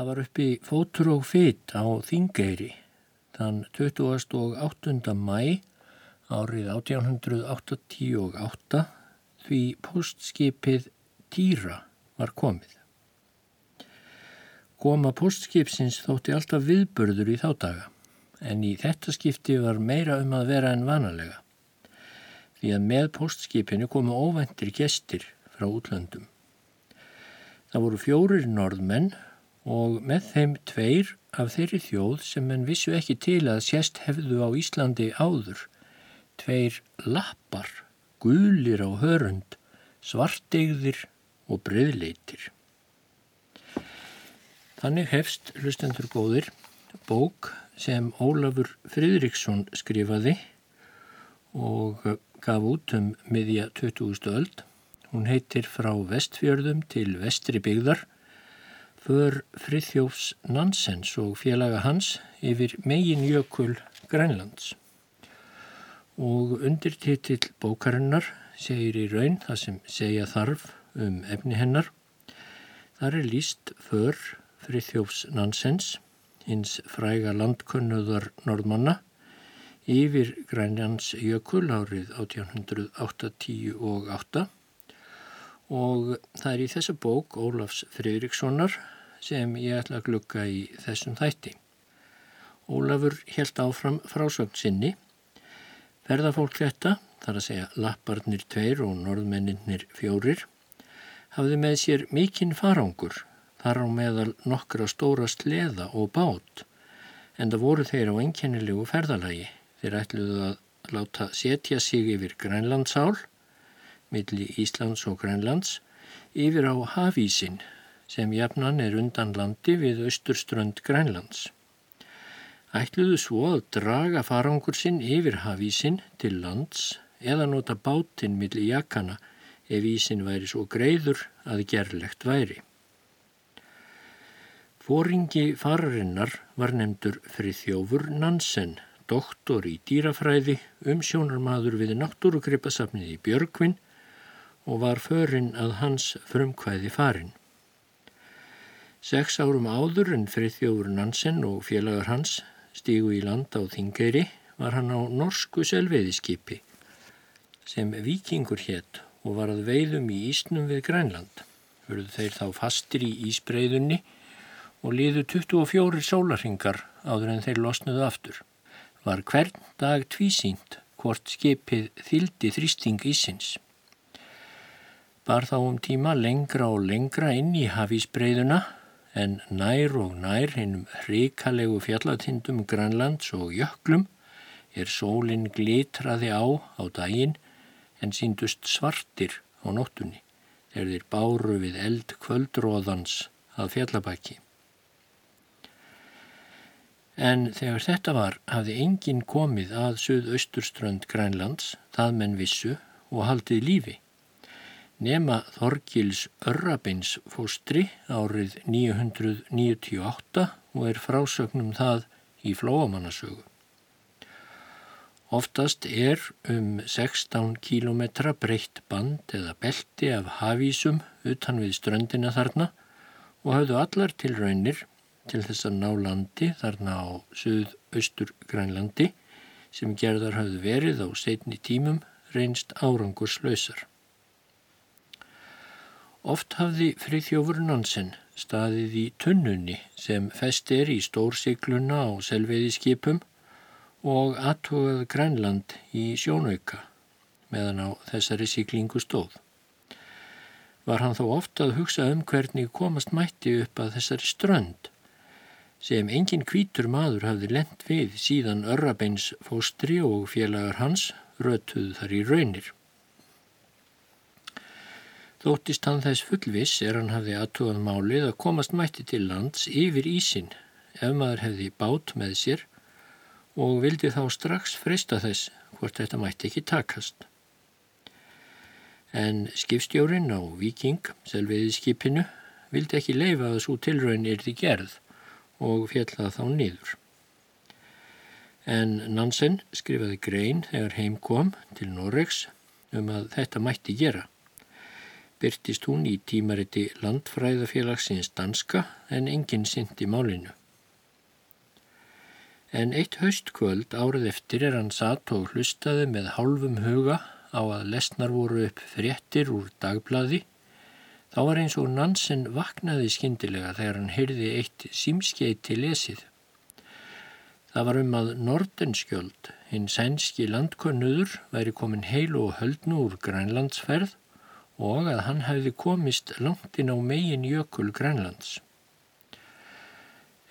Það var uppi fótur og fytt á Þingeyri þann 28. mæ árið 1888 því postskipið Týra var komið. Koma postskipsins þótti alltaf viðbörður í þá daga en í þetta skipti var meira um að vera en vanalega því að með postskipinu komu óvendir gestir frá útlöndum. Það voru fjórir norðmenn og með þeim tveir af þeirri þjóð sem menn vissu ekki til að sérst hefðu á Íslandi áður. Tveir lappar, gulir á hörund, svartegðir og breyðleitir. Þannig hefst, hlustendur góðir, bók sem Ólafur Fridriksson skrifaði og gaf út um miðja 20. öld. Hún heitir Frá vestfjörðum til vestri byggðar för Frithjófs Nansens og félaga hans yfir megin jökul Grænlands. Og undir titill bókarinnar segir í raun það sem segja þarf um efni hennar. Þar er líst för Frithjófs Nansens, hins fræga landkönnuðar norðmanna, yfir Grænlands jökul árið 1880 og 8 og það er í þessa bók Ólafs Fridrikssonar sem ég ætla að glukka í þessum þætti. Ólafur helt áfram frásögn sinni. Ferðafólk þetta, þar að segja lapparnir tveir og norðmenninir fjórir, hafði með sér mikinn farangur, þar á meðal nokkra stóra sleða og bát, en það voru þeir á einkennilegu ferðalagi. Þeir ætluðu að láta setja sig yfir Grænlandsál milli Íslands og Grænlands yfir á hafísin sem jafnan er undan landi við austurströnd Grænlands. Ætluðu svo að draga farangur sinn yfir hafísin til lands eða nota bátinn milli jakana ef ísin væri svo greiður að gerlegt væri. Fóringi fararinnar var nefndur Friðjófur Nansen, doktor í dýrafræði, umsjónarmadur við náttúrugripasafnið í Björgvinn og var förinn að hans frumkvæði farin. Seks árum áður en Friðjófur Nansen og félagar hans stígu í land á Þingeyri var hann á norsku selveiðiskipi sem vikingur hétt og var að veiðum í Ísnum við Grænland. Hörðu þeir þá fastir í Ísbreyðunni og liðu 24 sólarhingar áður en þeir losnuðu aftur. Var hvern dag tvísýnt hvort skipið þyldi þrýsting ísins bar þá um tíma lengra og lengra inn í hafísbreyðuna en nær og nær hinnum hrikalegu fjallatindum Grænlands og jöklum er sólinn glitraði á á daginn en síndust svartir á nóttunni þegar þeir báru við eld kvöldróðans að fjallabæki. En þegar þetta var hafði enginn komið að suðausturströnd Grænlands, það menn vissu og haldið lífi nema Þorgils Örrabins fóstri árið 998 og er frásögnum það í flóamannasögu. Oftast er um 16 km breytt band eða belti af hafísum utan við ströndina þarna og hafðu allar til raunir til þess að ná landi þarna á söð-austur grænlandi sem gerðar hafðu verið á setni tímum reynst árangurslausar. Oft hafði Frithjófur Nansen staðið í tunnunni sem fest er í stórsikluna á selveiðiskipum og aðtogað Grænland í sjónauka meðan á þessari siklingu stóð. Var hann þó ofta að hugsa um hvernig komast mætti upp að þessari strönd sem engin kvítur maður hafði lent við síðan Örrabeins fóstri og félagar hans rötuð þar í raunir. Þóttist hann þess fullviss er hann hafði aðtúað málið að komast mætti til lands yfir ísin ef maður hefði bát með sér og vildi þá strax freysta þess hvort þetta mætti ekki takast. En skipstjórin á Viking, selviði skipinu, vildi ekki leifa að svo tilraun er því gerð og fjallað þá nýður. En Nansen skrifaði grein þegar heim kom til Noregs um að þetta mætti gera. Byrtist hún í tímariti landfræðafélagsins danska en enginn syndi málinu. En eitt haustkvöld árið eftir er hann satt og hlustaði með hálfum huga á að lesnar voru upp fréttir úr dagblaði. Þá var eins og Nansen vaknaði skindilega þegar hann heyrði eitt símskeiti lesið. Það var um að Nordenskjöld, hinn sænski landkönnuður, væri komin heil og höldnu úr grænlandsferð og að hann hefði komist langt inn á megin jökul grænlands.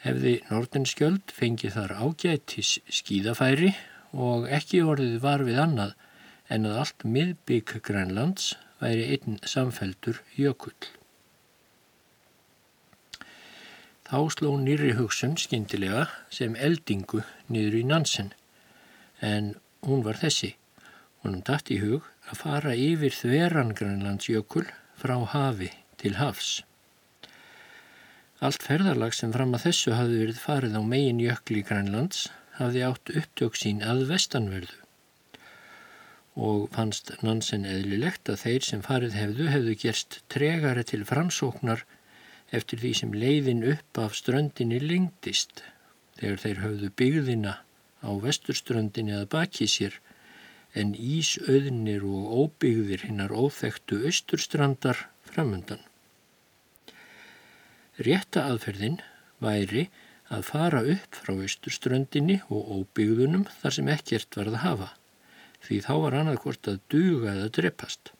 Hefði Nordenskjöld fengið þar ágætis skíðafæri og ekki orðið var við annað en að allt miðbygg grænlands væri einn samfeldur jökull. Þá sló nýri hugsun skindilega sem eldingu niður í Nansen en hún var þessi. Húnum dætt í hug að fara yfir þveran Grænlandsjökul frá hafi til hafs. Allt ferðarlag sem fram að þessu hafði verið farið á megin jökli Grænlands hafði átt upptök sín að vestanverðu og fannst Nansen eðlilegt að þeir sem farið hefðu hefðu gerst tregari til framsóknar eftir því sem leiðin upp af ströndinni lengdist þegar þeir höfðu byggðina á vesturströndinni að baki sér en ísauðnir og óbyggðir hinnar óþektu austurstrandar framundan. Rétta aðferðin væri að fara upp frá austurströndinni og óbyggðunum þar sem ekkert varð að hafa, því þá var annarkvort að duga eða dreppast.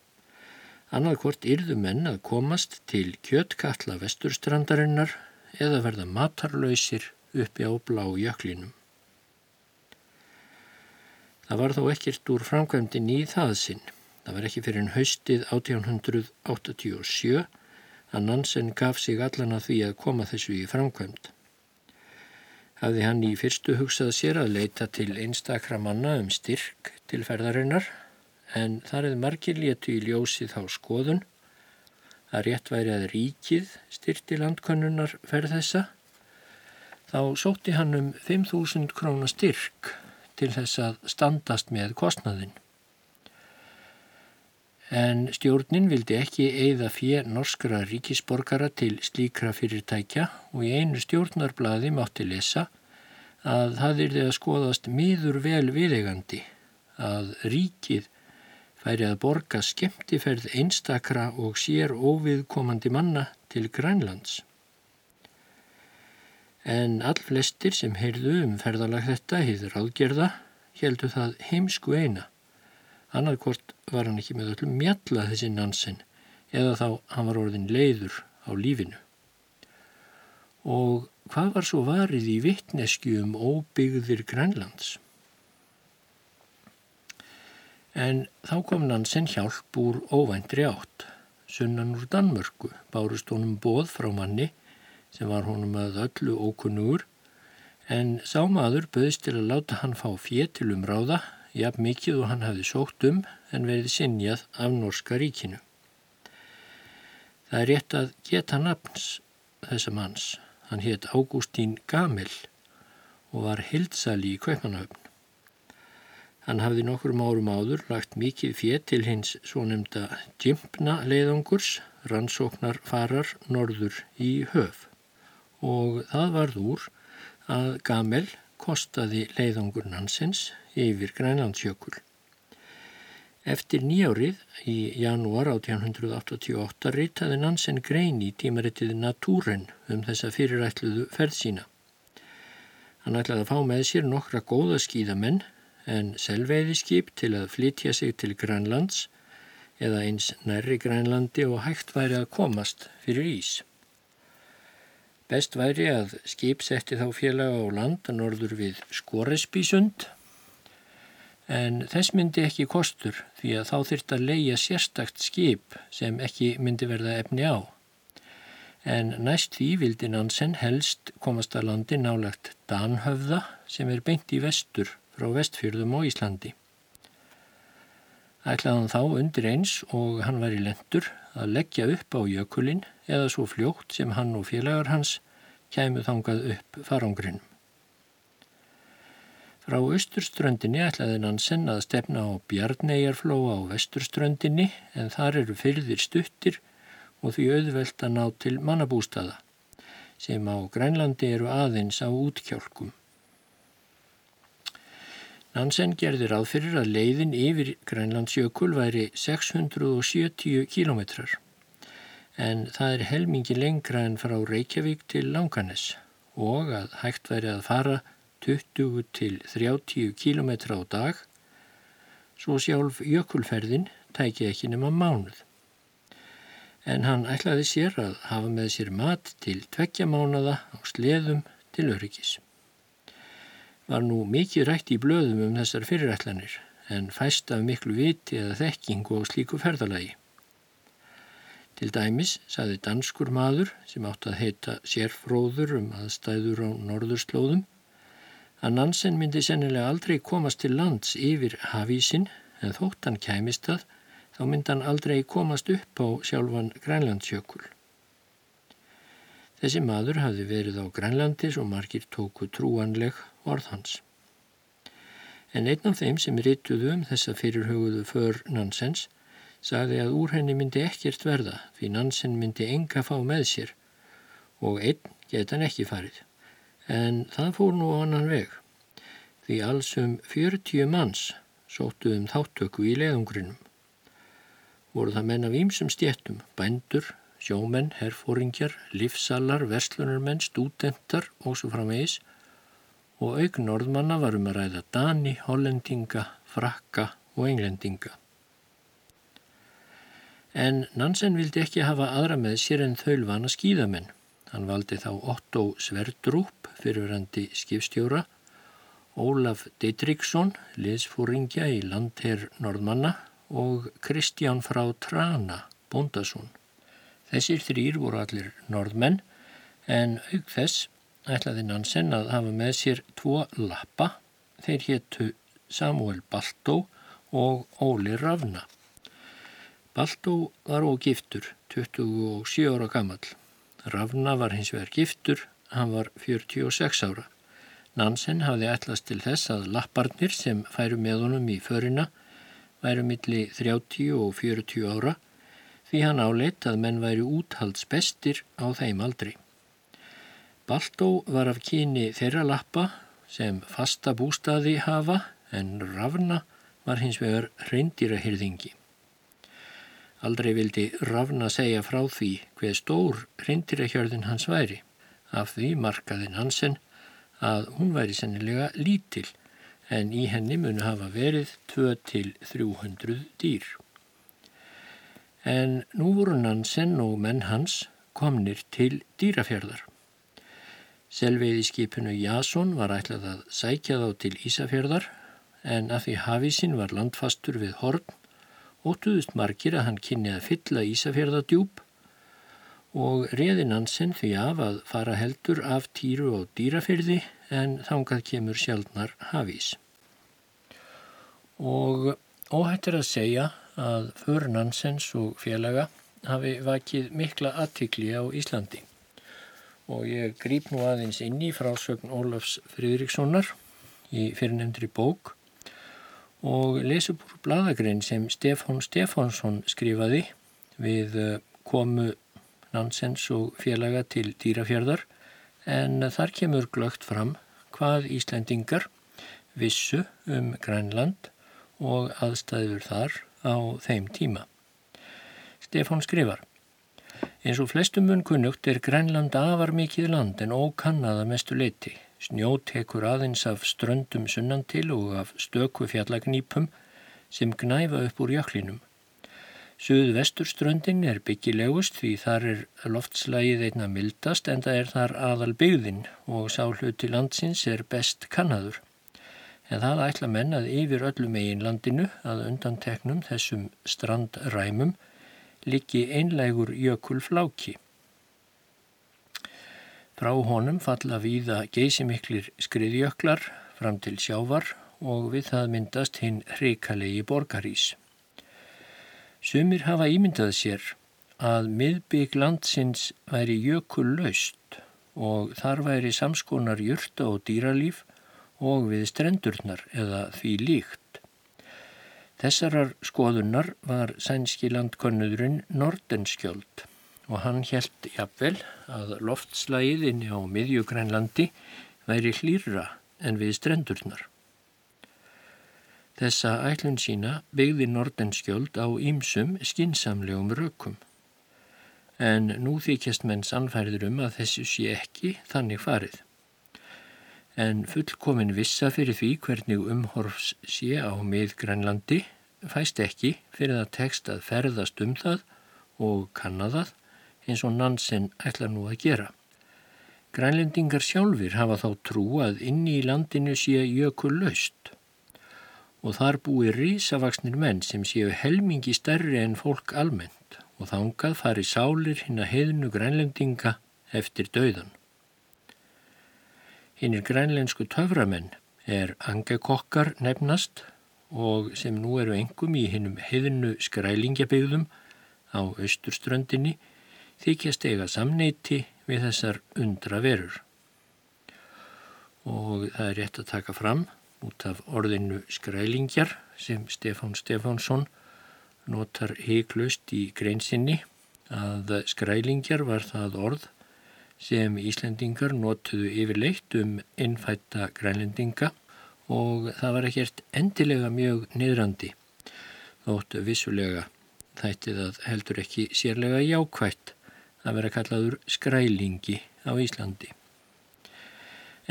Annarkvort yrðu menn að komast til kjöttkalla vesturstrandarinnar eða verða matarlausir uppi á blá jöklinum. Það var þó ekkert úr framkvæmdinn í það sinn. Það var ekki fyrir en haustið 1887 að Nansen gaf sig allan að því að koma þessu í framkvæmd. Hafði hann í fyrstu hugsað sér að leita til einstakra manna um styrk til ferðarinnar en þar eða margir létu í ljósið á skoðun að rétt væri að ríkið styrti landkönnunar ferð þessa. Þá sótti hann um 5.000 krónar styrk til þess að standast með kostnaðin. En stjórnin vildi ekki eigða fyrir norskra ríkisborgara til slíkra fyrirtækja og í einu stjórnarblaði mátti lesa að það er þegar skoðast miður vel viðegandi að ríkið færi að borga skemmtiferð einstakra og sér óviðkomandi manna til Grænlands. En all flestir sem heyrðu um ferðalag þetta heiður ágerða heldu það heimsku eina. Annarkort var hann ekki með öllum mjalla þessi Nansen eða þá hann var orðin leiður á lífinu. Og hvað var svo varið í vittnesku um óbyggðir Grænlands? En þá kom Nansen hjálp úr óvæntri átt. Sunnan úr Danmörku bárust honum bóð frá manni sem var honum að öllu ókunnugur en sá maður böðist til að láta hann fá fér til umráða, jafn mikið og hann hafði sókt um en verið sinjað af Norska ríkinu. Það er rétt að geta nafns þessa manns. Hann hétt Ágústín Gamil og var hildsali í Kveipanahöfn. Hann hafði nokkrum árum áður lagt mikið fér til hins svo nefnda Djimpna leiðangurs, rannsóknar farar norður í höf og það varð úr að Gamel kostaði leiðangur Nansens yfir Grænlandsjökul. Eftir nýjárið í janúar 1888 ritaði Nansen grein í tímaritið Natúren um þessa fyrirætluðu ferð sína. Hann ætlaði að fá með sér nokkra góða skíðamenn en selveiðiskip til að flytja sig til Grænlands eða eins nærri Grænlandi og hægt væri að komast fyrir ís. Best væri að skip setti þá félaga á land norður við Skoresbísund en þess myndi ekki kostur því að þá þurft að leia sérstakt skip sem ekki myndi verða efni á. En næst því vildi Nansen helst komast að landi nálagt Danhöfða sem er beint í vestur frá vestfjörðum og Íslandi. Ætlaðan þá undir eins og hann var í lendur að leggja upp á jökulinn eða svo fljótt sem hann og félagar hans kæmu þangað upp farangrinum. Frá austurströndinni ætlaði Nansen að stefna á Bjarnæjarflóa á vesturströndinni en þar eru fyrðir stuttir og því auðvelt að ná til mannabústaða sem á Grænlandi eru aðeins á útkjálkum. Nansen gerði ráð fyrir að leiðin yfir Grænlandsjökul væri 670 kílometrar en það er helmingi lengra en frá Reykjavík til Langanes og að hægt væri að fara 20 til 30 kílometra á dag svo sjálf jökulferðin tæki ekki nema mánuð. En hann ætlaði sér að hafa með sér mat til tveggja mánada á sleðum til öryggis var nú mikið rætt í blöðum um þessar fyrirætlanir en fæst af miklu viti eða þekkingu á slíku ferðalagi. Til dæmis saði danskur maður sem átt að heita sérfróður um aðstæður á norðurslóðum að Nansen myndi sennilega aldrei komast til lands yfir hafísin en þótt hann kæmist það þá myndi hann aldrei komast upp á sjálfan Grænlandsjökul. Þessi maður hafði verið á Grænlandis og margir tóku trúanleg orð hans. En einn af þeim sem rituðu um þessa fyrirhuguðu för Nansens sagði að úr henni myndi ekkert verða því Nansen myndi enga fá með sér og einn geta hann ekki farið. En það fór nú á annan veg því alls um 40 manns sóttu um þáttöku í leðungrinum. Voru það menn af ímsum stjettum, bændur, sjómenn, herfóringjar, livsallar, verslunarmenn, stúdentar og svo framvegis og auk norðmanna varum að ræða Dani, Hollendinga, Frakka og Englendinga. En Nansen vildi ekki hafa aðra með sér en þaulvana skýðamenn. Hann valdi þá Otto Sverdrup, fyrirverandi skipstjóra, Ólaf Deitriksson, liðsfóringja í landherr norðmanna og Kristján frá Trana, bóndasún. Þessir þrýr voru allir norðmenn en auk þess ætlaði Nansen að hafa með sér tvo lappa, þeir héttu Samuel Baltó og Óli Ravna. Baltó var ógiftur, 27 ára gammal. Ravna var hins vegar giftur, hann var 46 ára. Nansen hafði ætlast til þess að lapparnir sem færu með honum í förina væru milli 30 og 40 ára því hann áleitt að menn væri úthaldsbestir á þeim aldri. Baltó var af kyni þeirra lappa sem fasta bústaði hafa en Ravna var hins vegar hreindýrahyrðingi. Aldrei vildi Ravna segja frá því hver stór hreindýrahjörðin hans væri. Af því markaðin hansen að hún væri sennilega lítil en í henni munu hafa verið 2-300 dýr. En nú voru Nansen og menn hans komnir til dýrafjörðar. Selveiði skipinu Jason var ætlað að sækja þá til Ísafjörðar en að því hafísin var landfastur við horn óttuðust margir að hann kynni að fylla Ísafjörðadjúb og reði Nansen því af að fara heldur af týru og dýrafyrði en þangað kemur sjálfnar hafís. Og óhættir að segja að för Nansens og félaga hafi vakið mikla aðtikli á Íslandi. Og ég grýp nú aðeins inn í frásögn Ólafs Fridrikssonar í fyrirnefndri bók og lesu búr bladagrein sem Stefán Stefánsson skrifaði við eh, komu Nansens og félaga til dýrafjörðar en þar kemur glögt fram hvað Íslendingar vissu um Grænland og aðstæður þar á þeim tíma. Stefán skrifar Eins og flestum mun kunnugt er Grænland afar mikið land en ókannaða mestu leiti. Snjó tekur aðeins af ströndum sunnan til og af stöku fjallagnýpum sem gnæfa upp úr jöklinum. Suðvesturströndin er byggilegust því þar er loftslægið einna mildast en það er þar aðal byggðin og sáhluti landsins er best kannaður. En það ætla menn að yfir öllum eigin landinu að undanteknum þessum strandræmum liggi einlegur jökulfláki. Frá honum falla víða geysimiklir skriðjöklar fram til sjávar og við það myndast hinn hrikalegi borgarís. Sumir hafa ímyndað sér að miðbygg landsins væri jökullaust og þar væri samskonar jurta og dýralíf og við strendurnar eða því líkt. Þessarar skoðunar var sænski landkonnurinn Nordenskjöld og hann helt jafnvel að loftslægið inni á miðjugrænlandi væri hlýra en við strendurnar. Þessa ætlun sína byggði Nordenskjöld á ýmsum skinsamlegum rökum. En nú þykjast menn sannfærður um að þessu sé ekki þannig farið. En fullkomin vissa fyrir því hvernig umhorfs sé á miðgrænlandi fæst ekki fyrir að tekst að ferðast um það og kanna það eins og Nansen ætla nú að gera. Grænlendingar sjálfur hafa þá trú að inni í landinu sé jökul laust og þar búi rísavaksnir menn sem séu helmingi stærri en fólk almennt og þángað fari sálir hinn að heiðnu grænlendinga eftir dauðan. Hinnir grænlensku töframenn er angekokkar nefnast og sem nú eru engum í hinnum heiðnu skrælingjabigðum á austurströndinni þykjast eiga samneiti við þessar undra verur. Og það er rétt að taka fram út af orðinu skrælingjar sem Stefán Stefánsson notar heiklust í greinsinni að skrælingjar var það orð sem Íslendingar notuðu yfirleitt um innfætta grænlendinga og það var ekkert endilega mjög niðrandi þótt vissulega þætti það heldur ekki sérlega jákvætt að vera kallaður skrælingi á Íslandi.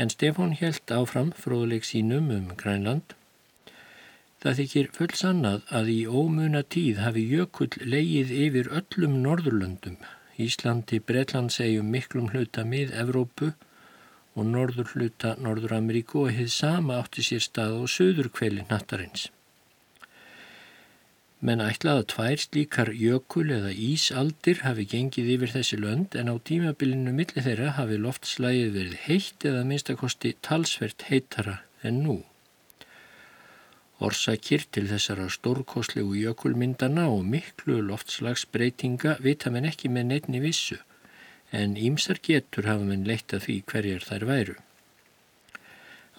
En Stefán helt áfram fróðleik sínum um Grænland. Það þykir full sannað að í ómuna tíð hafi jökull leið yfir öllum Norðurlöndum, Íslandi, Breitlandsegjum, miklum hluta mið Evrópu og norður hluta Norður-Ameríku og hefði sama átti sér stað á söður kveli nattarins menn ætlað að tvær slíkar jökul eða ísaldir hafi gengið yfir þessi lönd en á tímabilinu milli þeirra hafi loftslægið verið heitt eða minnstakosti talsvert heitara en nú. Orsakir til þessara stórkoslegu jökulmyndana og miklu loftslagsbreytinga vita menn ekki með nefni vissu en ímsar getur hafa menn leitt að því hverjar þær væru.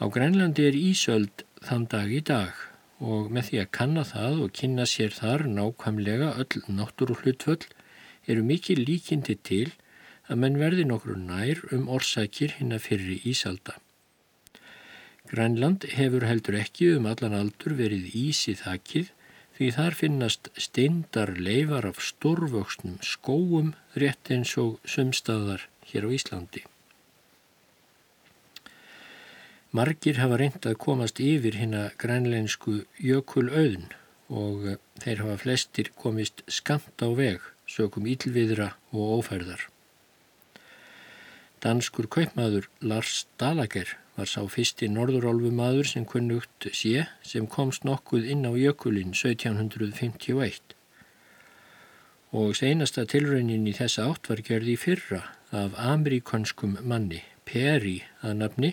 Á Grænlandi er Ísöld þann dag í dag og með því að kanna það og kynna sér þar nákvæmlega öll náttúruhlutföll eru mikið líkindi til að menn verði nokkur nær um orsakir hinn að fyrri ísalda. Grænland hefur heldur ekki um allan aldur verið ís í þakkið því þar finnast steindar leifar af stórvöksnum skóum rétt eins og sumstaðar hér á Íslandi. Margir hafa reynd að komast yfir hérna grænleinsku jökulauðn og eh, þeir hafa flestir komist skamt á veg, sökum ílviðra og ófærðar. Danskur kaupmaður Lars Dalager var sá fyrsti norðurálfu maður sem kunnugt sé sem komst nokkuð inn á jökulinn 1751 og seinasta tilraunin í þessa átt var gerði fyrra af amerikanskum manni, Peri að nafni,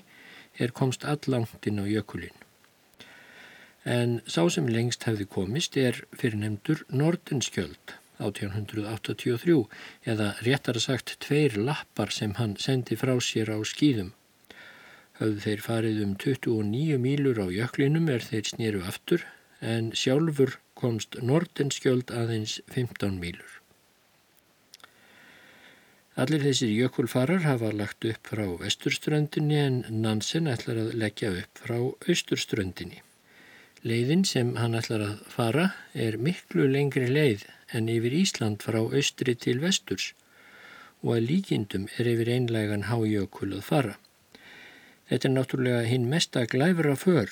er komst allangt inn á jökulinn. En sá sem lengst hefði komist er fyrir nefndur Nordenskjöld 1883 eða réttar sagt tveir lappar sem hann sendi frá sér á skýðum. Hafðu þeir farið um 29 mílur á jöklinum er þeir snýru aftur en sjálfur komst Nordenskjöld aðeins 15 mílur. Allir þessir jökulfarar hafa lagt upp frá vesturströndinni en Nansen ætlar að leggja upp frá austurströndinni. Leiðin sem hann ætlar að fara er miklu lengri leið en yfir Ísland frá austri til vesturs og að líkindum er yfir einlegan hájökul að fara. Þetta er náttúrulega hinn mesta glæfra för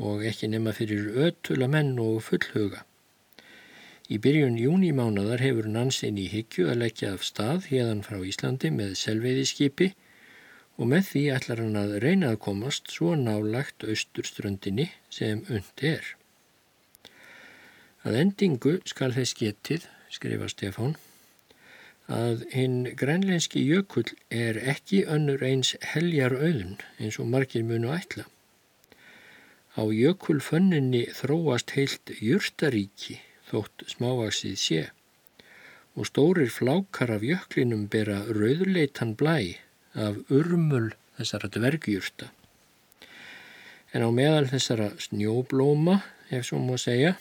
og ekki nema fyrir ötula menn og fullhuga. Í byrjun júnimánaðar hefur Nansen í higgju að leggja af stað hérðan frá Íslandi með selveiðiskipi og með því ætlar hann að reyna að komast svo nálagt austurströndinni sem undi er. Að endingu skal þess getið, skrifa Stefán, að hinn grænlenski jökull er ekki önnur eins heljar auðun eins og margir munu ætla. Á jökulfönninni þróast heilt júrtaríki þótt smávaksið sé og stórir flákar af jöklinum bera rauðleitan blæ af urmul þessara dvergjurta. En á meðal þessara snjóblóma, ef svo má segja,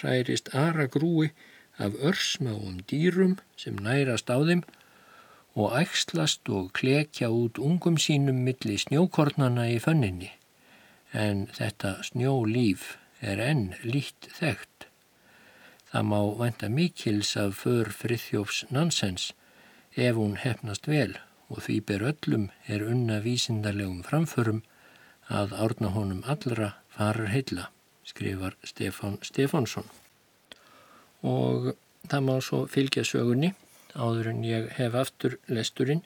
hærist ara grúi af örsmáum dýrum sem nærast á þeim og ægslast og klekja út ungum sínum milli snjókornana í fönninni. En þetta snjólíf er enn lít þekkt. Það má venda mikils af för friðjófs nansens ef hún hefnast vel og því ber öllum er unna vísindarlegum framförum að árna honum allra farar heilla, skrifar Stefán Stefánsson og það má svo fylgja sögunni áður en ég hef aftur lesturinn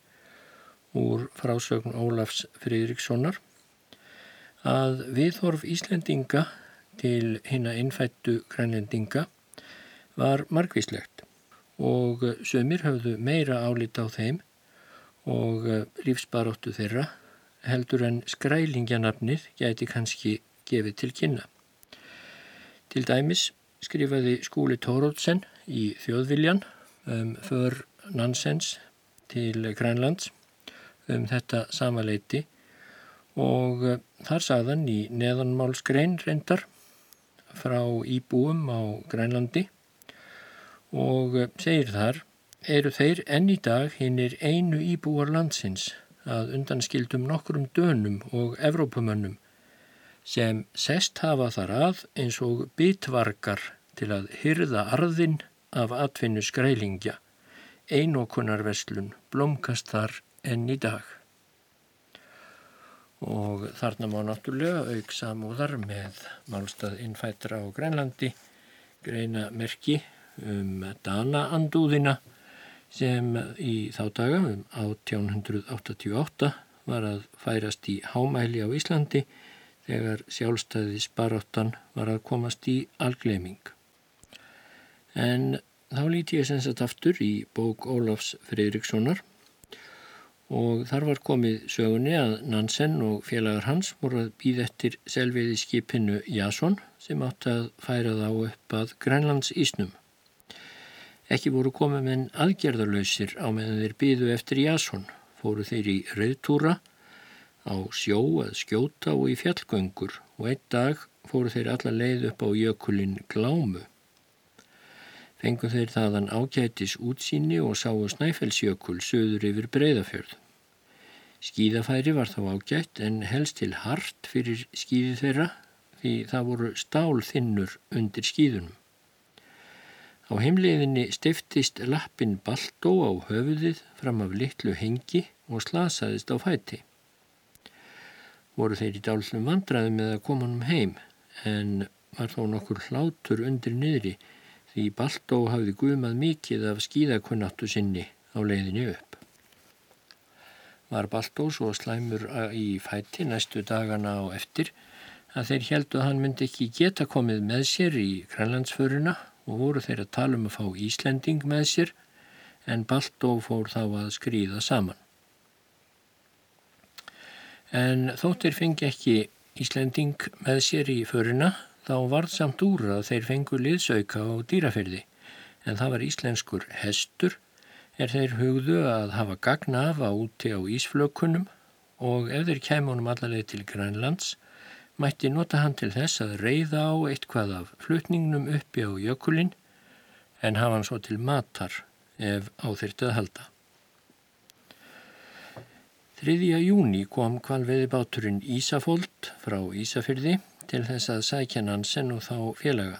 úr frásögn Ólafs Fridrikssonar að viðhorf Íslendinga til hinna innfættu grænlendinga var margvíslegt og sömur höfðu meira álit á þeim og lífsbaróttu þeirra heldur en skrælingjanafnið gæti kannski gefið til kynna. Til dæmis skrifaði skúli Tórótsen í Þjóðviljan um för Nansens til Grænlands um þetta samaleiti og eh, þar sagðan í neðanmálsgrein reyndar frá íbúum á Grænlandi. Og eh, segir þar eru þeir enn í dag hinnir einu íbúar landsins að undanskildum nokkrum dönum og evrópumönnum sem sest hafa þar að eins og bitvargar til að hyrða arðin af atvinnu skrælingja, einokunarveslun blómkast þar enn í dag. Og þarna má náttúrulega auk samúðar með málstað innfættra á Grænlandi greina merki um Dana-andúðina sem í þá daga um 1888 var að færast í hámæli á Íslandi þegar sjálfstæðis baráttan var að komast í algleiming. En þá líti ég sem sagt aftur í bók Ólafs Freirikssonar og þar var komið sögunni að Nansen og félagar hans voru að býða eftir selviði skipinu Jason sem átti að færa þá upp að Grænlands ísnum. Ekki voru komið með aðgerðarlausir á meðan þeir býðu eftir Jason, fóru þeir í rauðtúra á sjó að skjóta og í fjallgöngur og einn dag fóru þeir alla leið upp á jökulinn Glámu. Fengu þeir þaðan ágætis útsýni og sáu Snæfellsjökul söður yfir breyðafjörð. Skíðafæri var þá ágætt en helst til hart fyrir skíði þeirra því það voru stálþinnur undir skíðunum. Á heimleiðinni stiftist lappin Baldó á höfuðið fram af litlu hengi og slasaðist á fæti voru þeir í dálfum vandraði með að koma hann heim en var þó nokkur hlátur undir niðri því Baldó hafði guðmað mikið af skíðakunnattu sinni á leiðinni upp. Var Baldó svo slæmur í fæti næstu dagana á eftir að þeir heldu að hann myndi ekki geta komið með sér í grænlandsföruna og voru þeir að tala um að fá Íslending með sér en Baldó fór þá að skrýða saman. En þóttir fengi ekki Íslending með sér í föruna þá varð samt úr að þeir fengu liðsauka á dýraferði en það var íslenskur hestur er þeir hugðu að hafa gagna af á úti á Ísflökunum og ef þeir kæmunum allaveg til Grænlands mætti nota hann til þess að reyða á eitthvað af flutningnum uppi á jökulinn en hafa hann svo til matar ef áþyrtið að halda. 3. júni kom kvalveiði báturinn Ísafold frá Ísafyrði til þess að sækja Nansen og þá félaga.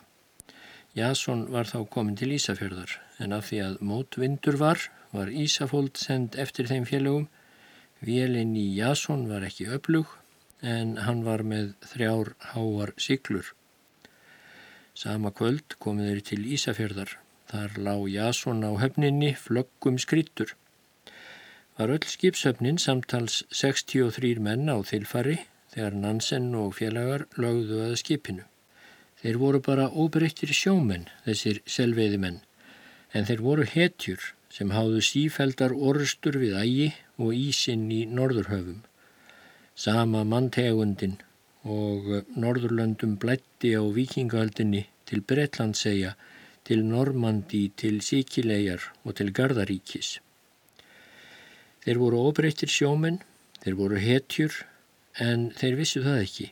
Jason var þá komin til Ísafjörðar en af því að mótvindur var, var Ísafold send eftir þeim félagum. Vélinn í Jason var ekki öflug en hann var með þrjár háar siglur. Sama kvöld komið þeir til Ísafjörðar. Þar lág Jason á höfninni flöggum skrítur var öll skipsöfnin samtals 63 menn á þilfari þegar Nansen og félagar lögðu að skipinu. Þeir voru bara óbreyttir sjómenn, þessir selveiði menn, en þeir voru hetjur sem háðu sífældar orustur við ægi og ísinn í norðurhöfum. Sama manntegundin og Norðurlöndum blætti á vikingahaldinni til Bretlandsegja, til Normandi, til Sikilegar og til Gardaríkis. Þeir voru óbreyttir sjómenn, þeir voru hetjur en þeir vissu það ekki.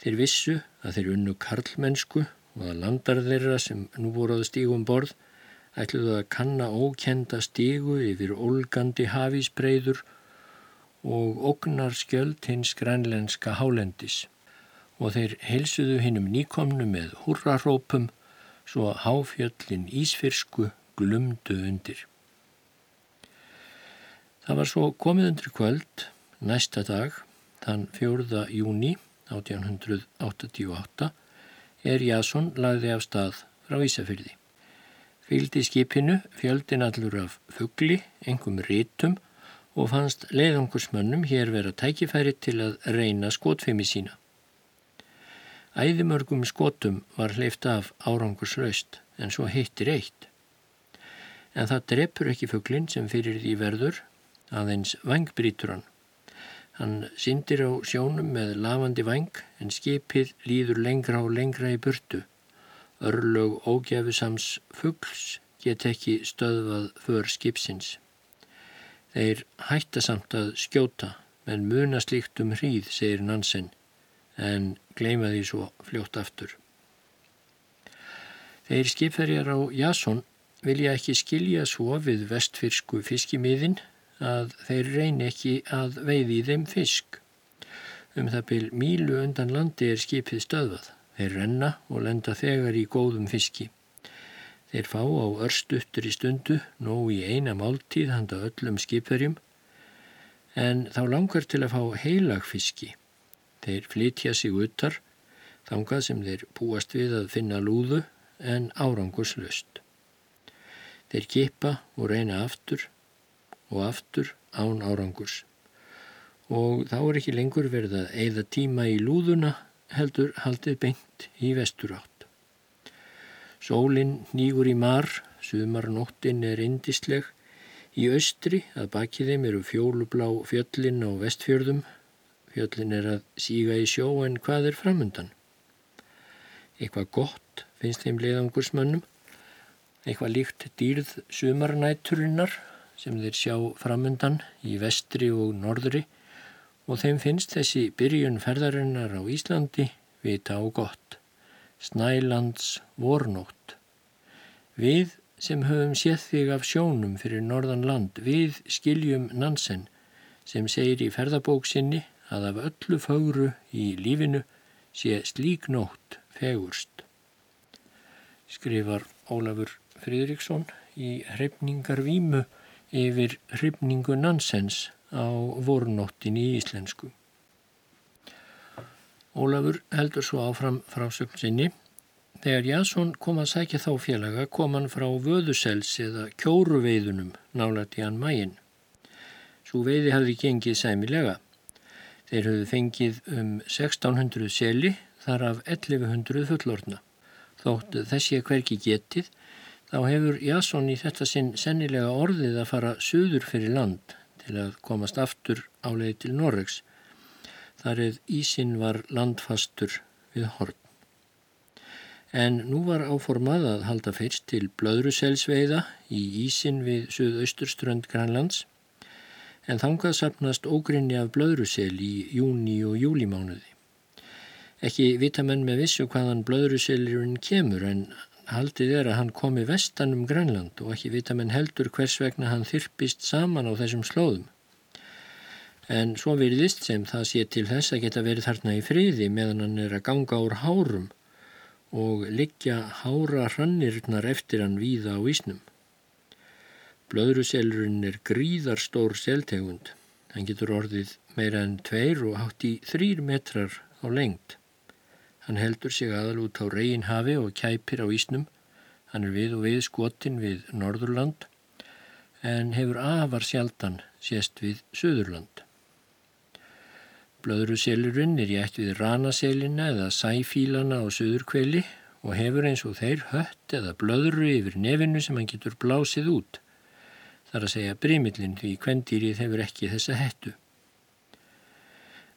Þeir vissu að þeir unnu karlmennsku og að landar þeirra sem nú voruð stígum borð ætluðu að kanna ókenda stígu yfir olgandi hafísbreyður og ognar skjöld hins grænlenska hálendis og þeir heilsuðu hinnum nýkomnu með hurrarópum svo að háfjöllin Ísfirsku glumdu undir. Það var svo komið undir kvöld næsta dag, þann 4. júni 1888, er Jason lagði af stað frá Ísafyrði. Fyldi skipinu fjöldin allur af fuggli, engum rítum og fannst leiðangursmönnum hér vera tækifæri til að reyna skotfimi sína. Æðimörgum skotum var hleyft af árangursraust en svo heitir eitt. En það drepur ekki fugglinn sem fyrir því verður, aðeins vangbrítur hann. Hann syndir á sjónum með lavandi vang en skipið líður lengra og lengra í burtu. Örlög ógjafusams fuggls get ekki stöðvað för skipsins. Þeir hætta samt að skjóta, menn muna slíkt um hríð, segir Nansen en gleima því svo fljótt aftur. Þeir skipferjar á Jason vilja ekki skilja svo við vestfyrsku fiskimiðin að þeir reyni ekki að veiði í þeim fisk. Um það byl mílu undan landi er skipið stöðvað. Þeir renna og lenda þegar í góðum fiski. Þeir fá á örstuttur í stundu, nóg í eina máltíð handa öllum skipverjum, en þá langar til að fá heilagfiski Þeir flytja sig uttar, þangað sem þeir búast við að finna lúðu en árangurslust. Þeir kipa og reyna aftur og aftur án árangurs. Og þá er ekki lengur verið að eigða tíma í lúðuna heldur haldið beint í vesturátt. Sólinn nýgur í mar, sumarnóttin er indisleg. Í austri að baki þeim eru fjólublá fjöllin á vestfjörðum Fjöllin er að síga í sjó en hvað er framundan? Eitthvað gott finnst þeim leiðangursmönnum, eitthvað líkt dýrð sumarnæturinnar sem þeir sjá framundan í vestri og norðri og þeim finnst þessi byrjun ferðarinnar á Íslandi vita og gott. Snælands vornótt. Við sem höfum séð þig af sjónum fyrir norðan land, við skiljum Nansen sem segir í ferðabóksinni að af öllu fagru í lífinu sé slík nótt fegurst. Skrifar Ólafur Fridriksson í hrefningar vímu yfir hrefningu Nansens á vornóttin í íslensku. Ólafur heldur svo áfram frásögn sinni. Þegar Jansson kom að sækja þá félaga kom hann frá vöðusels eða kjóruveiðunum nálat í hann mægin. Svo veiði hafði gengið sæmilega. Þeir höfðu fengið um 1600 seli þar af 1100 fullorna. Þótt þessi er hverki getið þá hefur Jasson í þetta sinn sennilega orðið að fara söður fyrir land til að komast aftur á leið til Norregs. Þar eð Ísin var landfastur við horn. En nú var áformað að halda fyrst til blöðruselsveiða í Ísin við söðausturströnd Grænlands en þangað sapnast ógrinni af blöðrusel í júni og júlimánuði. Ekki vita menn með vissu hvaðan blöðruselirinn kemur en haldið er að hann komi vestan um Grænland og ekki vita menn heldur hvers vegna hann þyrpist saman á þessum slóðum. En svo veriðist sem það sé til þess að geta verið þarna í friði meðan hann er að ganga úr hárum og liggja hára hrannirnar eftir hann víða á ísnum. Blöðruselurinn er gríðarstór seltegund. Hann getur orðið meira en tveir og hátt í þrýr metrar á lengt. Hann heldur sig aðal út á reyin hafi og kæpir á ísnum. Hann er við og við skotin við Norðurland en hefur afar sjaldan sést við Suðurland. Blöðruselurinn er í ætt við ranaselina eða sæfílana á Suðurkveli og hefur eins og þeir hött eða blöðru yfir nefinu sem hann getur blásið út þar að segja brímillin því kvendýrið hefur ekki þessa hettu.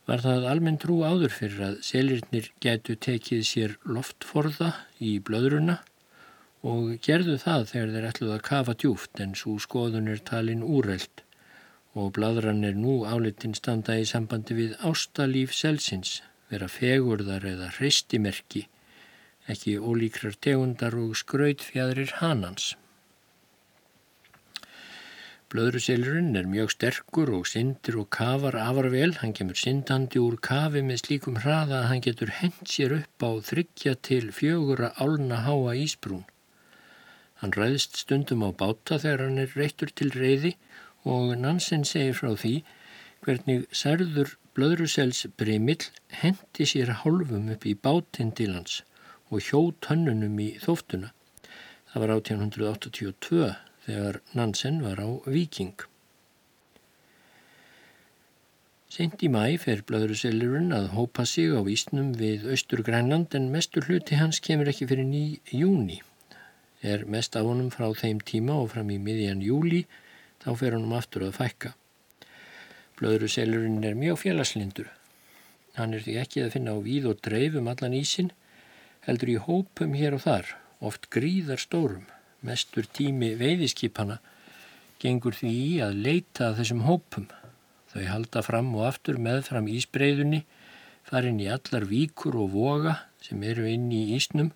Var það almenn trú áður fyrir að selirnir getu tekið sér loftforða í blöðruna og gerðu það þegar þeir ætluð að kafa djúft en svo skoðun er talin úreld og bladran er nú álitin standa í sambandi við ástalíf selsins, vera fegurðar eða hreistimerki, ekki ólíkrar tegundar og skrautfjadrir hanans. Blöðruselurinn er mjög sterkur og syndir og kafar afar vel. Hann kemur syndandi úr kafi með slíkum hraða að hann getur hent sér upp á þryggja til fjögura álna háa ísbrún. Hann ræðist stundum á báta þegar hann er reittur til reyði og Nansen segir frá því hvernig særður blöðrusels breymill hendi sér hálfum upp í bátinn til hans og hjó tönnunum í þóftuna. Það var 1882 þegar Nansen var á Viking. Sent í mæ fer blöðruselurinn að hópa sig á Ísnum við Östur Grænland en mestur hluti hans kemur ekki fyrir ný júni. Er mest af honum frá þeim tíma og fram í miðjan júli þá fer honum aftur að fækka. Blöðruselurinn er mjög félagslindur. Hann er því ekki að finna á víð og dreif um allan ísin, heldur í hópum hér og þar, oft gríðar stórum mestur tími veiðiskipana gengur því í að leita að þessum hópum. Þau halda fram og aftur með fram ísbreyðunni, farin í allar víkur og voga sem eru inn í ísnum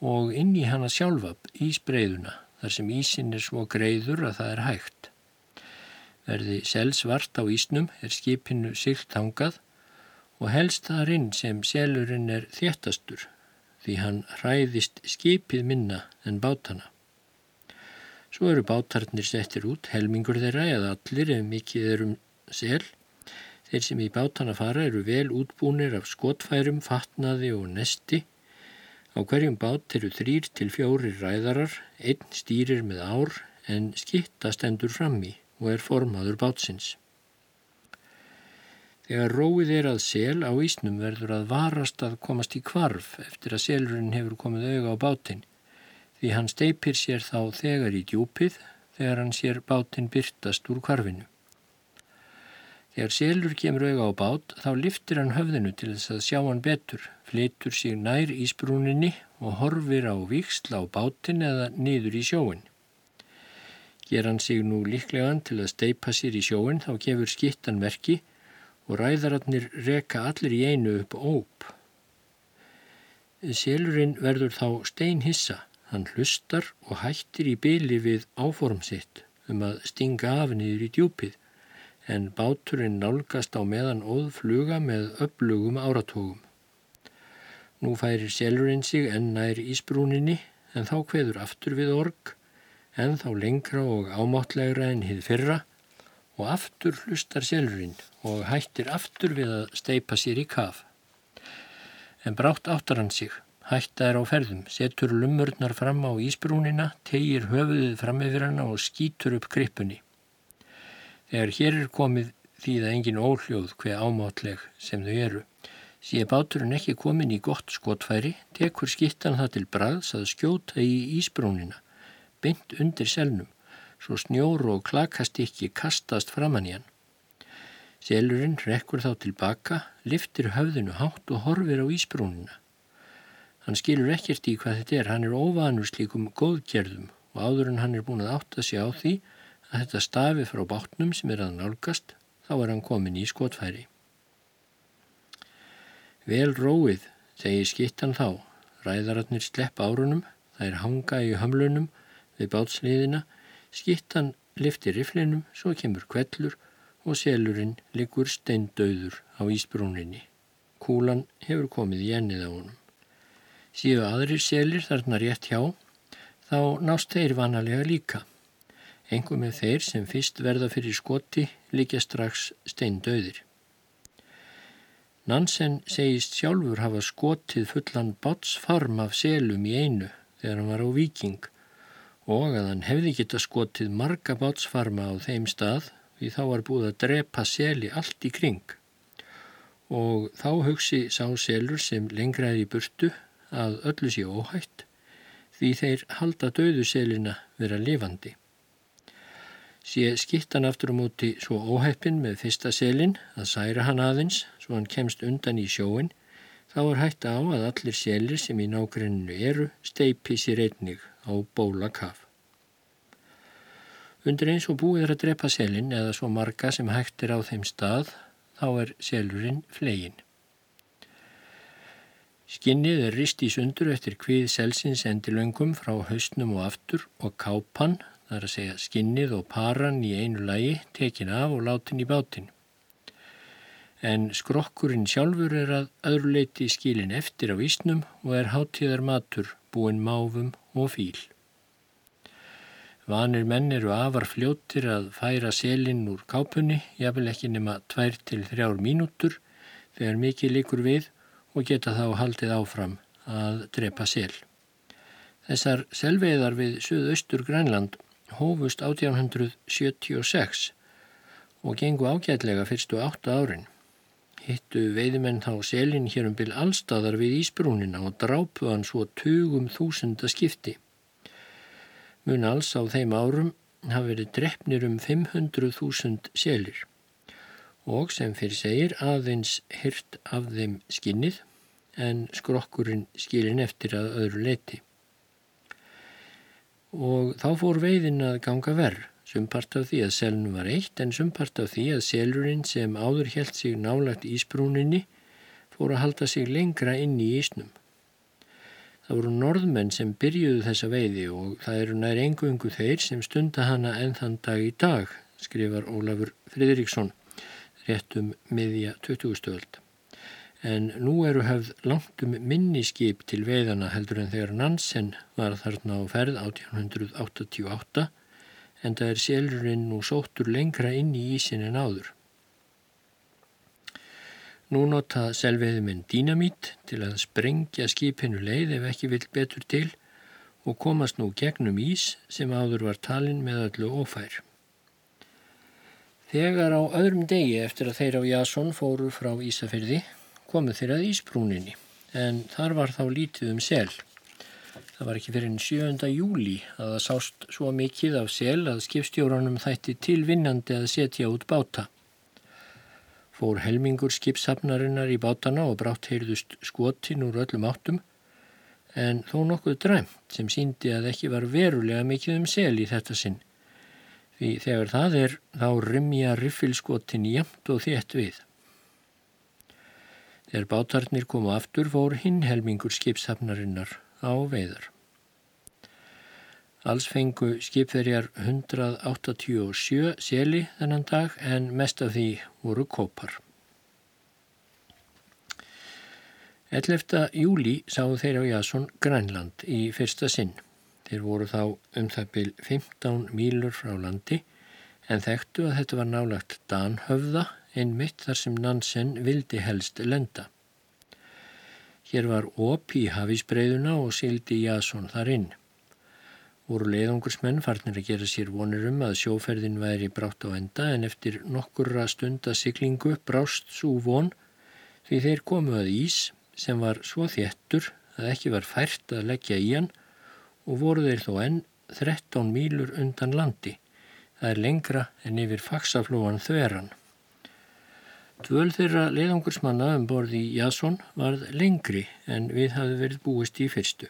og inn í hana sjálfa ísbreyðuna þar sem ísin er svo greiður að það er hægt. Verði selsvart á ísnum er skipinu silt hangað og helst þar inn sem selurinn er þéttastur því hann hræðist skipið minna en bátana. Svo eru bátarnir settir út, helmingur þeirra eða allir ef mikið er um sel. Þeir sem í bátana fara eru vel útbúnir af skotfærum, fatnaði og nesti. Á hverjum bát eru þrýr til fjóri ræðarar, einn stýrir með ár en skitta stendur frammi og er formaður bátsins. Þegar róið er að sel á ísnum verður að varast að komast í kvarf eftir að selurinn hefur komið auga á bátinn því hann steipir sér þá þegar í djúpið þegar hann sér bátinn byrtast úr kvarfinu. Þegar selur kemur auga á bát þá liftir hann höfðinu til þess að sjá hann betur, flytur sig nær ísbrúninni og horfir á viksla á bátinn eða niður í sjóin. Ger hann sig nú líklegan til að steipa sér í sjóin þá gefur skittan verki og ræðararnir reka allir í einu upp óp. Selurinn verður þá steinhissa, hann hlustar og hættir í byli við áform sitt um að stinga af niður í djúpið, en báturinn nálgast á meðan óðfluga með upplugum áratogum. Nú færir selurinn sig enn nær ísbrúninni, en þá hveður aftur við org, en þá lengra og ámáttlegra enn hið fyrra, og aftur hlustar selurinn og hættir aftur við að steipa sér í kaf. En brátt áttar hann sig, hætta er á ferðum, setur lumurnar fram á ísbrúnina, tegir höfuðið fram yfir hana og skýtur upp krippunni. Þegar hér er komið því það engin óhljóð hver ámátleg sem þau eru. Sé báturinn ekki komin í gott skotfæri, tekur skittan það til braðs að skjóta í ísbrúnina, bynd undir selnum svo snjóru og klakastykki kastast framann í hann. Selurinn rekkur þá tilbaka, liftir höfðinu hátt og horfir á ísbrúnina. Hann skilur ekkert í hvað þetta er, hann er óvanur slíkum góðgerðum og áður en hann er búin að átta sig á því að þetta stafi frá bátnum sem er að nálgast, þá er hann komin í skotfæri. Vel róið, segir skittan þá, ræðararnir slepp árunum, er hanga í hömlunum við bátsliðina, Skittan liftir riflinum, svo kemur kvellur og selurinn liggur steindauður á ísbrúninni. Kúlan hefur komið í ennið á honum. Síðu aðrir selir þarna rétt hjá, þá nást þeir vanalega líka. Engum með þeir sem fyrst verða fyrir skoti líka strax steindauðir. Nansen segist sjálfur hafa skotið fullan bátsfarm af selum í einu þegar hann var á viking og að hann hefði geta skotið marga bátsfarma á þeim stað því þá var búið að drepa seli allt í kring og þá hugsi sá selur sem lengraði í burtu að öllu sé óhætt því þeir halda döðu selina vera lifandi. Sé skittan aftur á móti svo óheppin með fyrsta selin að særa hann aðeins svo hann kemst undan í sjóin þá er hægt á að allir selir sem í nágrenninu eru steipi sér einnig á bólakaf. Undir eins og búið er að drepa selin eða svo marga sem hægt er á þeim stað, þá er selurinn flegin. Skinnið er rist í sundur eftir hvið selsins endilöngum frá hausnum og aftur og kápan, þar að segja skinnið og paran í einu lagi, tekin af og látin í bátinn. En skrokkurinn sjálfur er að öðru leiti skilin eftir á ísnum og er hátíðar matur, búin máfum og fíl. Vanir menn eru afar fljóttir að færa selinn úr kápunni, jáfnvel ekki nema tvær til þrjár mínútur þegar mikið likur við og geta þá haldið áfram að drepa sel. Þessar selveiðar við Suðaustur Grænland hófust 1876 og gengu ágætlega fyrstu átta árin. Hittu veiðimenn þá selin hér um byl allstæðar við Ísbrúnina og drápu hann svo tugum þúsunda skipti. Mun alls á þeim árum hafa verið drefnir um 500.000 selir. Og sem fyrir segir aðeins hyrt af þeim skinnið en skrokkurinn skilin eftir að öðru leti. Og þá fór veiðin að ganga verð, sumpart af því að selnum var eitt en sumpart af því að selurinn sem áður held sig nálagt ísbrúninni fór að halda sig lengra inn í ísnum. Það voru norðmenn sem byrjuðu þessa veiði og það eru nær engungu þeir sem stunda hana enn þann dag í dag, skrifar Ólafur Fridriksson, rétt um miðja 20. stöld. En nú eru höfð langt um minniskip til veiðana heldur en þegar Nansen var þarna á ferð 1888 en það er selurinn nú sóttur lengra inn í ísin en áður. Nú nota selveiðuminn dínamít til að sprengja skipinu leið ef ekki vill betur til og komast nú gegnum ís sem áður var talin með öllu ofær. Þegar á öðrum degi eftir að þeir á Jasson fóru frá Ísafyrði komu þeir að Ísbrúninni en þar var þá lítið um sel. Það var ekki fyrir 7. júli að það sást svo mikið af sel að skipstjóranum þætti tilvinnandi að setja út báta. Fór helmingur skipshafnarinnar í bátana og brátt heyrðust skotin úr öllum áttum en þó nokkuð dræmt sem síndi að ekki var verulega mikið um sel í þetta sinn. Því þegar það er þá rimja riffilskotin jæmt og þétt við. Þegar bátarnir komu aftur fór hinn helmingur skipshafnarinnar á veiðar. Alls fengu skipverjar 187 seli þennan dag en mest af því voru kópar. 11. júli sáu þeir á Jasson Grænland í fyrsta sinn. Þeir voru þá um það byl 15 mílur frá landi en þekktu að þetta var nálagt Danhöfða einmitt þar sem Nansen vildi helst lenda. Hér var op í hafísbreyðuna og sildi Jasson þar inn voru leiðungursmenn farnir að gera sér vonir um að sjóferðin væri brátt á enda en eftir nokkurra stunda siglingu brást svo von því þeir komu að ís sem var svo þéttur að ekki var fært að leggja í hann og voru þeir þó enn 13 mílur undan landi. Það er lengra en yfir faksaflóan þveran. Tvöl þeirra leiðungursmanna um borði Jasson varð lengri en við hafði verið búist í fyrstu.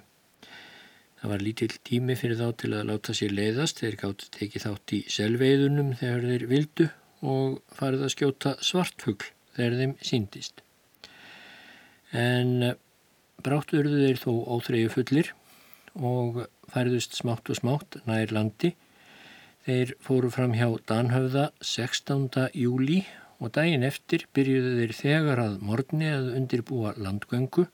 Það var lítill tími fyrir þá til að láta sér leiðast, þeir gátt tekið þátt í selveiðunum þegar þeir vildu og farið að skjóta svartfugl þegar þeim síndist. En eh, brátturðu þeir þó óþreyju fullir og færðust smátt og smátt nær landi. Þeir fóru fram hjá Danhöfða 16. júli og daginn eftir byrjuðu þeir þegar að morgni að undirbúa landgöngu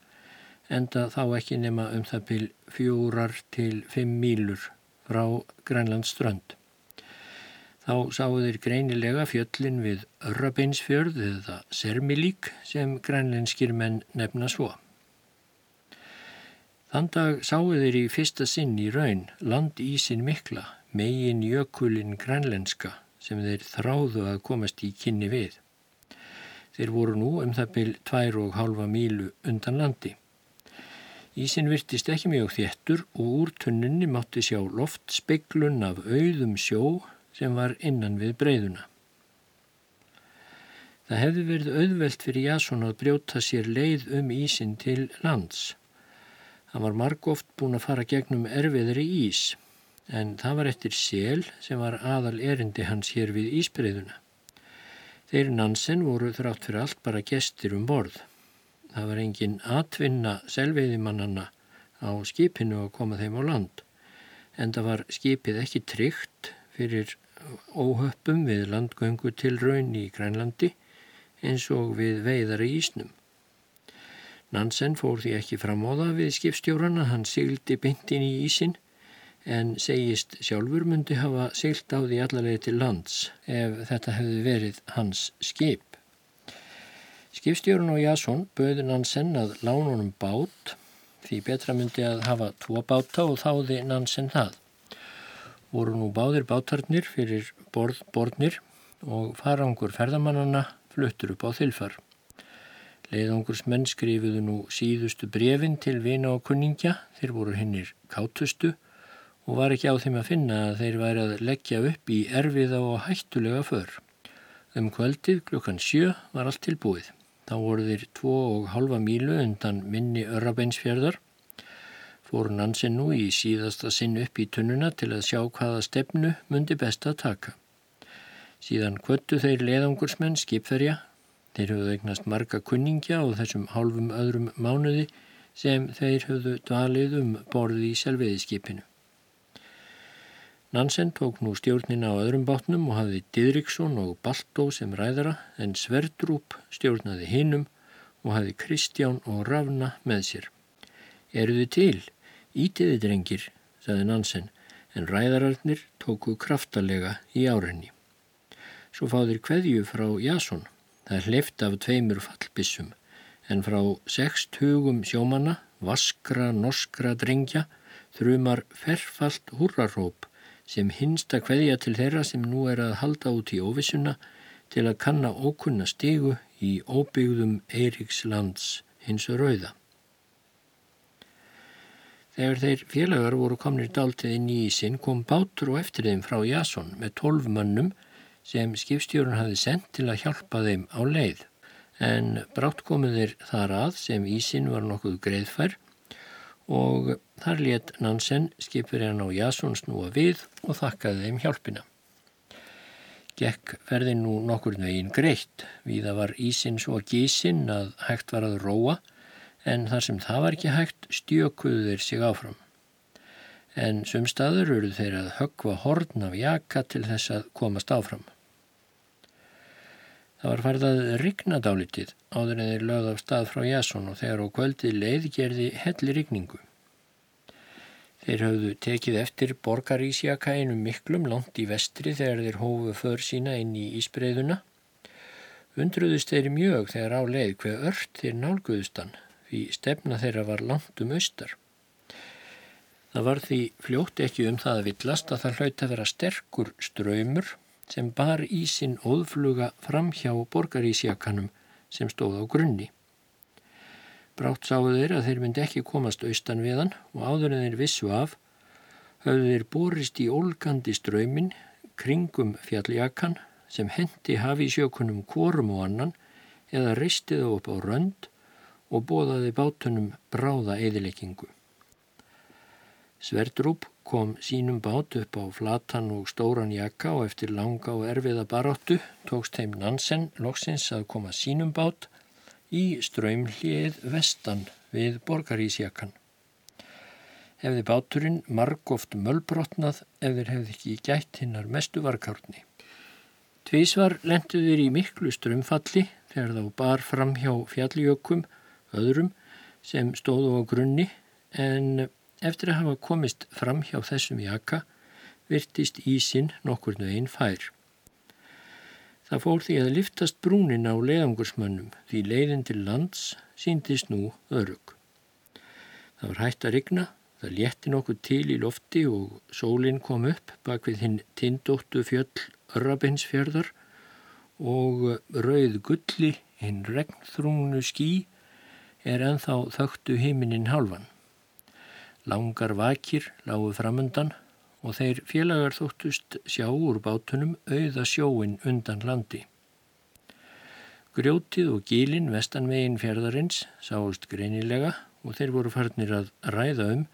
enda þá ekki nema um það pil fjórar til fimm mílur frá Grænlands strönd. Þá sáu þeir greinilega fjöllin við Örrabeinsfjörð eða Sermilík sem grænlenskir menn nefna svo. Þann dag sáu þeir í fyrsta sinn í raun landísin mikla, megin jökulin grænlenska sem þeir þráðu að komast í kynni við. Þeir voru nú um það og hálfa mílu undan landi. Ísin virtist ekki mjög þéttur og úr tunnunni mátti sjá loftspeglun af auðum sjó sem var innan við breyðuna. Það hefði verið auðvelt fyrir Jason að brjóta sér leið um ísin til lands. Það var margóft búin að fara gegnum erfiðri ís, en það var eftir sel sem var aðal erindi hans hér við ísbreyðuna. Þeir Nansen voru þrátt fyrir allt bara gestir um borð. Það var engin atvinna selveiðimannana á skipinu að koma þeim á land. En það var skipið ekki tryggt fyrir óhöppum við landgöngu til raun í Grænlandi eins og við veiðar í Ísnum. Nansen fór því ekki fram á það við skipstjórana, hann sigildi bindin í Ísin en segist sjálfur myndi hafa sigilt á því allarleið til lands ef þetta hefði verið hans skip. Skipstjórun og Jasson böði Nansen að lánunum bát því betra myndi að hafa tvo báta og þáði Nansen það voru nú báðir bátarnir fyrir borð, borðnir og farangur ferðamannana fluttur upp á þilfar. Leiðangursmenn skrifuðu nú síðustu brefin til vina og kunningja, þeir voru hinnir kátustu og var ekki á þeim að finna að þeir væri að leggja upp í erfiða og hættulega för. Um kvöldið klukkan sjö var allt tilbúið. Þá voru þeir tvo og halva mílu undan minni örrabeinsfjörðar fór Nansen nú í síðasta sinn upp í tunnuna til að sjá hvaða stefnu mundi best að taka. Síðan kvöttu þeir leðangursmenn skipferja, þeir höfðu eignast marga kunningja og þessum hálfum öðrum mánuði sem þeir höfðu dvalið um borði í selviðiskipinu. Nansen tók nú stjórnina á öðrum bátnum og hafði Didriksson og Baltó sem ræðara en Sverdrup stjórnaði hinnum og hafði Kristján og Ravna með sér. Eruðu til? Ítiði drengir, saði Nansen, en ræðararnir tóku kraftalega í árenni. Svo fáðir kveðju frá Jason, það hleyft af tveimur fallbissum, en frá sext hugum sjómanna, vaskra, norskra drengja, þrjumar ferfalt húraróp sem hinsta kveðja til þeirra sem nú er að halda út í óvissuna til að kanna ókunna stigu í óbyggðum Eiríkslands hins rauða. Þegar þeir félagar voru komnir dáltið inn í ísin kom bátur og eftir þeim frá Jason með tólf mönnum sem skipstjórun hafi sendt til að hjálpa þeim á leið. En brátt komuð þeir þar að sem ísin var nokkuð greiðfær og þar let Nansen skipur hann á Jason snúa við og þakkaði þeim hjálpina. Gekk ferði nú nokkur veginn greitt, við það var ísin svo gísin að hægt var að róa en þar sem það var ekki hægt stjökuðu þeir sig áfram. En sumstaður eru þeir að höggva horn af jaka til þess að komast áfram. Það var farið að rigna dálitið áður en þeir lögð af stað frá Jason og þegar á kvöldið leið gerði helli rigningu. Þeir hafðu tekið eftir borgarísjaka einum miklum langt í vestri þegar þeir hófu för sína inn í ísbreyðuna. Undruðust þeir mjög þegar á leið hver ört þeir nálguðustan því stefna þeirra var langt um austar. Það var því fljótt ekki um það að villast að það hlaut að vera sterkur ströymur sem bar í sinn óðfluga fram hjá borgarísjakanum sem stóð á grunni. Brátt sáu þeir að þeir myndi ekki komast austan við hann og áður en þeir vissu af höfðu þeir borist í ólgandi ströymin kringum fjalljakan sem hendi hafi sjökunum kvorum og annan eða ristiðu upp á rönd og bóðaði bátunum bráða eðileggingu. Sverdrup kom sínum bát upp á flatan og stóran jakka og eftir langa og erfiða baróttu tókst heim Nansen loksins að koma sínum bát í ströymlið vestan við borgarísjakkan. Hefði báturinn margóft mölbrotnað ef þeir hefði ekki gætt hinnar mestu varkárni. Tvísvar lenduður í miklu strömfalli þegar þá bar fram hjá fjalljökum öðrum sem stóðu á grunni en eftir að hafa komist fram hjá þessum jaka virtist ísin nokkur nöginn fær. Það fór því að liftast brúnin á leiðangursmönnum því leiðin til lands síndist nú örug. Það var hægt að rigna, það létti nokkuð til í lofti og sólinn kom upp bak við hinn tindóttu fjöll Örrabinsfjörðar og rauð gulli hinn regnþrúnu skí er enþá þögtu híminin hálfan. Langar vakir lágu framundan og þeir félagar þóttust sjá úr bátunum auða sjóin undan landi. Grjótið og gílin vestanvegin fjörðarins sáust greinilega og þeir voru farnir að ræða um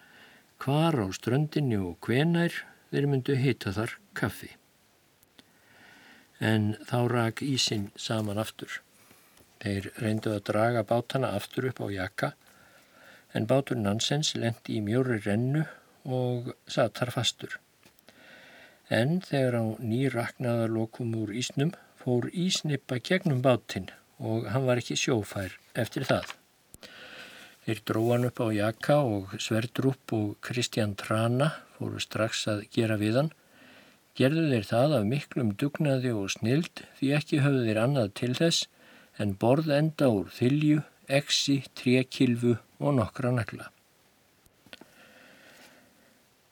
hvar á ströndinni og hvenær þeir myndu hita þar kaffi. En þá rak ísin saman aftur. Þeir reyndu að draga bátana aftur upp á jakka en bátur Nansens lendi í mjóri rennu og satt þar fastur. En þegar á nýraknaðarlokum úr ísnum fór ísnippa gegnum bátinn og hann var ekki sjófær eftir það. Þeir dróðan upp á jakka og Sverdrup og Kristján Trana fóru strax að gera við hann. Gerðu þeir það af miklum dugnaði og snild því ekki höfðu þeir annað til þess en borð enda úr þylju, exi, trekilfu og nokkra nagla.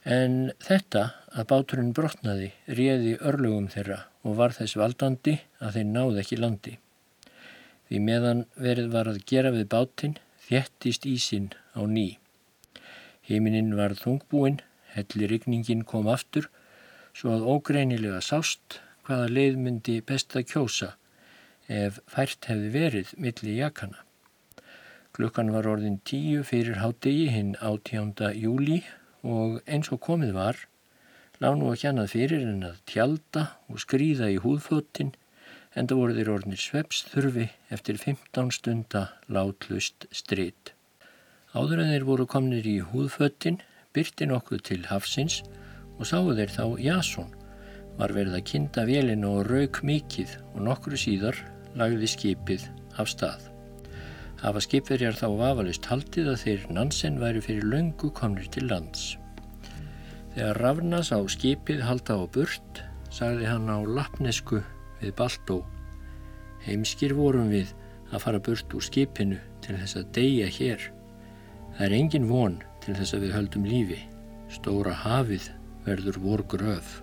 En þetta að báturinn brotnaði réði örlugum þeirra og var þess valdandi að þeir náði ekki landi. Því meðan verið var að gera við bátinn þjettist ísin á ný. Heiminin var þungbúinn, hellirigningin kom aftur, svo að ógreinilega sást hvaða leið myndi best að kjósa ef fært hefði verið milli jakana. Klukkan var orðin tíu fyrir hátegi hinn átjánda júli og eins og komið var, lág nú ekki annað fyrir en að tjalda og skrýða í húðföttin en það voru þeir orðinir svepsþurfi eftir 15 stunda látlust stritt. Áður en þeir voru komnir í húðföttin, byrti nokkuð til hafsins og sáu þeir þá Jasón. Var verið að kinda vélina og rauk mikið og nokkru síðar lagði skipið af stað hafa skipverjar þá vafalist haldið að þeir Nansen væri fyrir löngu komnir til lands. Þegar Ravnas á skipið halda á burt, sagði hann á lappnesku við Baltó. Heimskir vorum við að fara burt úr skipinu til þess að deyja hér. Það er engin von til þess að við höldum lífi. Stóra hafið verður vor gröf.